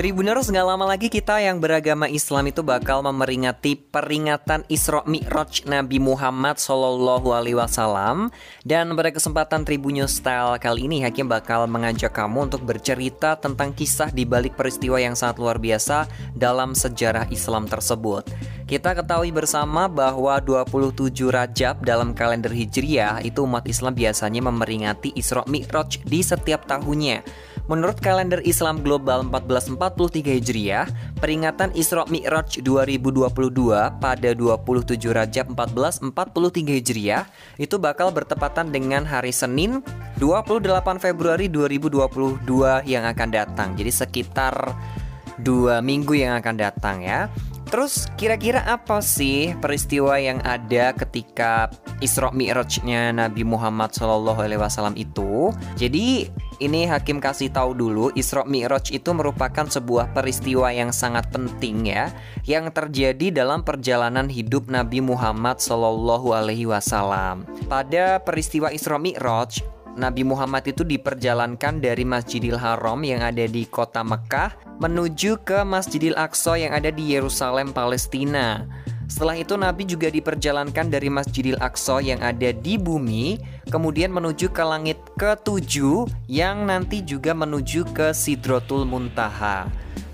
Tribuners nggak lama lagi kita yang beragama Islam itu bakal memperingati peringatan Isra Mi'raj Nabi Muhammad Shallallahu Alaihi Wasallam dan pada kesempatan Tribunnews Style kali ini Hakim bakal mengajak kamu untuk bercerita tentang kisah di balik peristiwa yang sangat luar biasa dalam sejarah Islam tersebut. Kita ketahui bersama bahwa 27 Rajab dalam kalender Hijriah itu umat Islam biasanya memperingati Isra Mi'raj di setiap tahunnya. Menurut kalender Islam Global 1443 Hijriah, peringatan Isra Mi'raj 2022 pada 27 Rajab 1443 Hijriah itu bakal bertepatan dengan hari Senin 28 Februari 2022 yang akan datang. Jadi sekitar dua minggu yang akan datang ya. Terus kira-kira apa sih peristiwa yang ada ketika Isra Mi'rajnya Nabi Muhammad SAW itu? Jadi ini Hakim kasih tahu dulu Isra Mi'raj itu merupakan sebuah peristiwa yang sangat penting ya yang terjadi dalam perjalanan hidup Nabi Muhammad Shallallahu alaihi wasallam. Pada peristiwa Isra Mi'raj, Nabi Muhammad itu diperjalankan dari Masjidil Haram yang ada di kota Mekah menuju ke Masjidil Aqsa yang ada di Yerusalem, Palestina. Setelah itu Nabi juga diperjalankan dari Masjidil Aqsa yang ada di bumi kemudian menuju ke langit ketujuh yang nanti juga menuju ke Sidrotul Muntaha.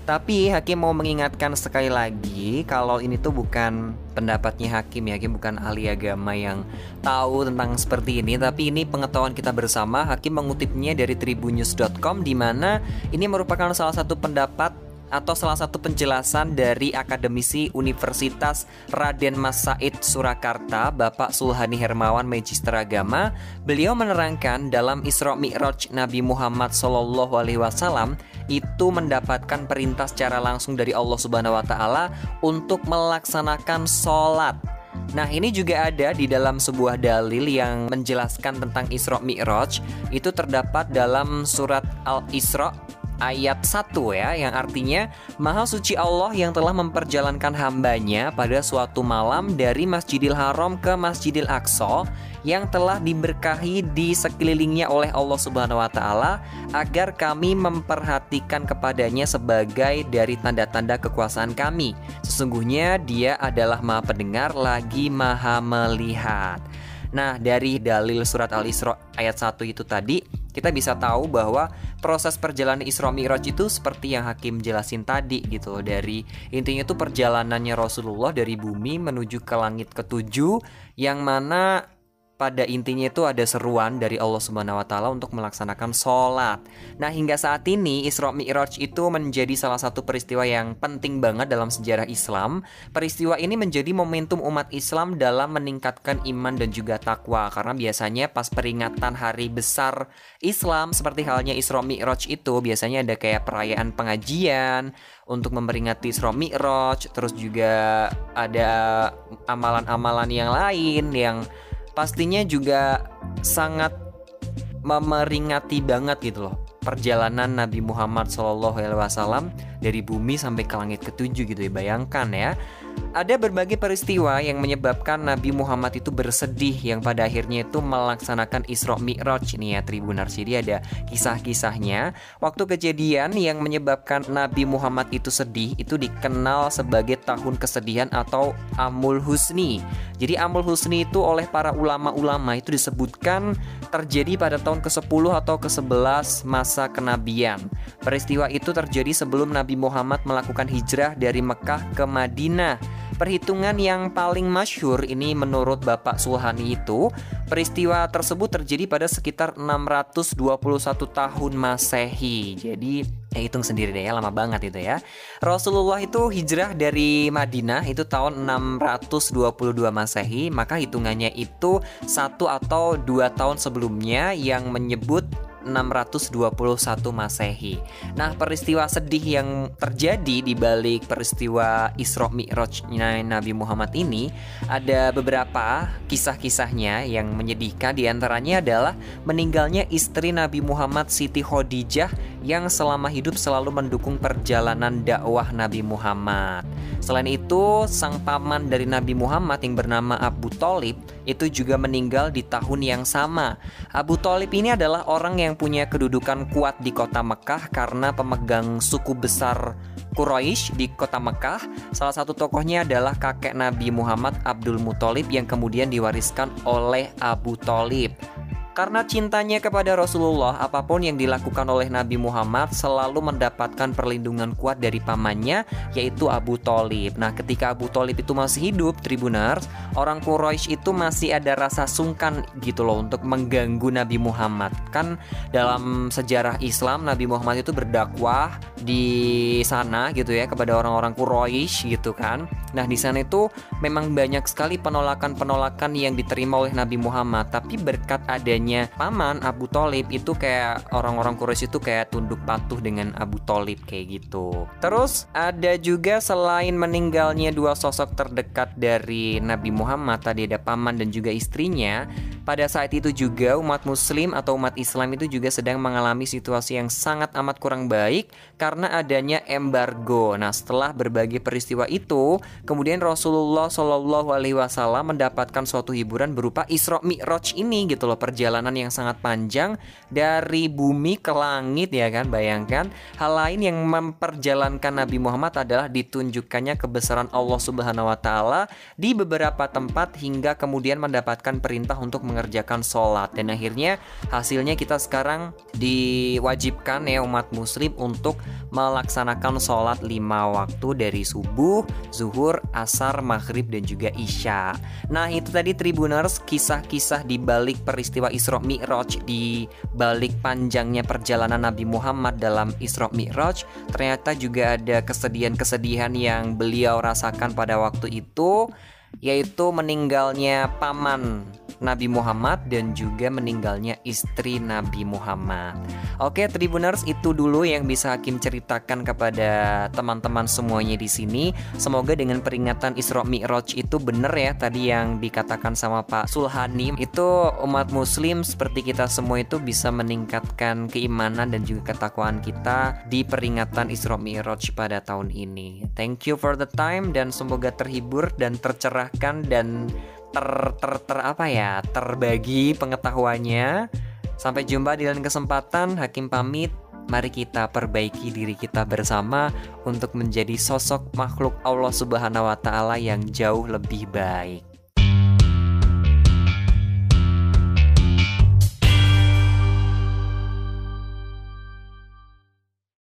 Tapi Hakim mau mengingatkan sekali lagi kalau ini tuh bukan pendapatnya Hakim ya, Hakim bukan ahli agama yang tahu tentang seperti ini, tapi ini pengetahuan kita bersama. Hakim mengutipnya dari tribunnews.com di mana ini merupakan salah satu pendapat atau salah satu penjelasan dari akademisi Universitas Raden Mas Said Surakarta, Bapak Sulhani Hermawan Magister Agama. Beliau menerangkan dalam Isra Mi'raj Nabi Muhammad Shallallahu alaihi wasallam itu mendapatkan perintah secara langsung dari Allah Subhanahu wa taala untuk melaksanakan sholat Nah ini juga ada di dalam sebuah dalil yang menjelaskan tentang Isra Mi'raj Itu terdapat dalam surat Al-Isra ayat 1 ya yang artinya Maha suci Allah yang telah memperjalankan hambanya pada suatu malam dari Masjidil Haram ke Masjidil Aqsa yang telah diberkahi di sekelilingnya oleh Allah Subhanahu wa taala agar kami memperhatikan kepadanya sebagai dari tanda-tanda kekuasaan kami. Sesungguhnya dia adalah Maha pendengar lagi Maha melihat. Nah, dari dalil surat Al-Isra ayat 1 itu tadi kita bisa tahu bahwa proses perjalanan Isra Mi'raj itu seperti yang Hakim jelasin tadi gitu dari intinya itu perjalanannya Rasulullah dari bumi menuju ke langit ketujuh yang mana pada intinya itu ada seruan dari Allah Subhanahu wa taala untuk melaksanakan sholat. Nah, hingga saat ini Isra Mi'raj itu menjadi salah satu peristiwa yang penting banget dalam sejarah Islam. Peristiwa ini menjadi momentum umat Islam dalam meningkatkan iman dan juga takwa karena biasanya pas peringatan hari besar Islam seperti halnya Isra Mi'raj itu biasanya ada kayak perayaan pengajian untuk memperingati Isra Mi'raj, terus juga ada amalan-amalan yang lain yang pastinya juga sangat memeringati banget gitu loh perjalanan Nabi Muhammad SAW dari bumi sampai ke langit ketujuh gitu ya. Bayangkan ya ada berbagai peristiwa yang menyebabkan Nabi Muhammad itu bersedih yang pada akhirnya itu melaksanakan Isra Mi'raj nih ya Tribunars. Jadi ada kisah-kisahnya. Waktu kejadian yang menyebabkan Nabi Muhammad itu sedih itu dikenal sebagai tahun kesedihan atau Amul Husni. Jadi Amul Husni itu oleh para ulama-ulama itu disebutkan terjadi pada tahun ke-10 atau ke-11 masa kenabian. Peristiwa itu terjadi sebelum Nabi Muhammad melakukan hijrah dari Mekah ke Madinah. Perhitungan yang paling masyhur ini menurut Bapak Sulhani itu peristiwa tersebut terjadi pada sekitar 621 tahun Masehi. Jadi ya hitung sendiri deh ya lama banget itu ya. Rasulullah itu hijrah dari Madinah itu tahun 622 Masehi, maka hitungannya itu satu atau dua tahun sebelumnya yang menyebut 621 Masehi. Nah, peristiwa sedih yang terjadi di balik peristiwa Isra Mi'rajnya Nabi Muhammad ini ada beberapa kisah-kisahnya yang menyedihkan di antaranya adalah meninggalnya istri Nabi Muhammad Siti Khadijah yang selama hidup selalu mendukung perjalanan dakwah Nabi Muhammad. Selain itu, sang paman dari Nabi Muhammad yang bernama Abu Talib itu juga meninggal di tahun yang sama. Abu Talib ini adalah orang yang punya kedudukan kuat di kota Mekah karena pemegang suku besar Quraisy di kota Mekah. Salah satu tokohnya adalah kakek Nabi Muhammad Abdul Muthalib yang kemudian diwariskan oleh Abu Talib. Karena cintanya kepada Rasulullah, apa pun yang dilakukan oleh Nabi Muhammad selalu mendapatkan perlindungan kuat dari pamannya, yaitu Abu Talib. Nah, ketika Abu Talib itu masih hidup, Tribunars, orang Quraisy itu masih ada rasa sungkan gitu loh untuk mengganggu Nabi Muhammad. Kan dalam sejarah Islam, Nabi Muhammad itu berdakwah di sana gitu ya kepada orang-orang Quraisy gitu kan. Nah, di sana itu memang banyak sekali penolakan-penolakan yang diterima oleh Nabi Muhammad, tapi berkat adanya paman Abu Talib itu kayak orang-orang Quraisy itu kayak tunduk patuh dengan Abu Talib kayak gitu. Terus ada juga selain meninggalnya dua sosok terdekat dari Nabi Muhammad tadi ada paman dan juga istrinya. Pada saat itu juga umat muslim atau umat Islam itu juga sedang mengalami situasi yang sangat amat kurang baik karena adanya embargo. Nah, setelah berbagai peristiwa itu, kemudian Rasulullah Shallallahu alaihi wasallam mendapatkan suatu hiburan berupa Isra Mi'raj ini gitu loh, perjalanan yang sangat panjang dari bumi ke langit ya kan. Bayangkan, hal lain yang memperjalankan Nabi Muhammad adalah ditunjukkannya kebesaran Allah Subhanahu wa taala di beberapa tempat hingga kemudian mendapatkan perintah untuk mengerjakan sholat dan akhirnya hasilnya kita sekarang diwajibkan ya umat muslim untuk melaksanakan sholat lima waktu dari subuh, zuhur, asar, maghrib dan juga isya. Nah itu tadi Tribuners kisah-kisah di balik peristiwa Isra Mi'raj di balik panjangnya perjalanan Nabi Muhammad dalam Isra Mi'raj. Ternyata juga ada kesedihan-kesedihan yang beliau rasakan pada waktu itu yaitu meninggalnya paman Nabi Muhammad dan juga meninggalnya istri Nabi Muhammad. Oke, Tribuners itu dulu yang bisa Hakim ceritakan kepada teman-teman semuanya di sini. Semoga dengan peringatan Isra Mi'raj itu benar ya tadi yang dikatakan sama Pak Sulhani itu umat muslim seperti kita semua itu bisa meningkatkan keimanan dan juga ketakwaan kita di peringatan Isra Mi'raj pada tahun ini. Thank you for the time dan semoga terhibur dan dan ter ter ter apa ya terbagi pengetahuannya. Sampai jumpa di lain kesempatan. Hakim pamit. Mari kita perbaiki diri kita bersama untuk menjadi sosok makhluk Allah Subhanahu wa taala yang jauh lebih baik.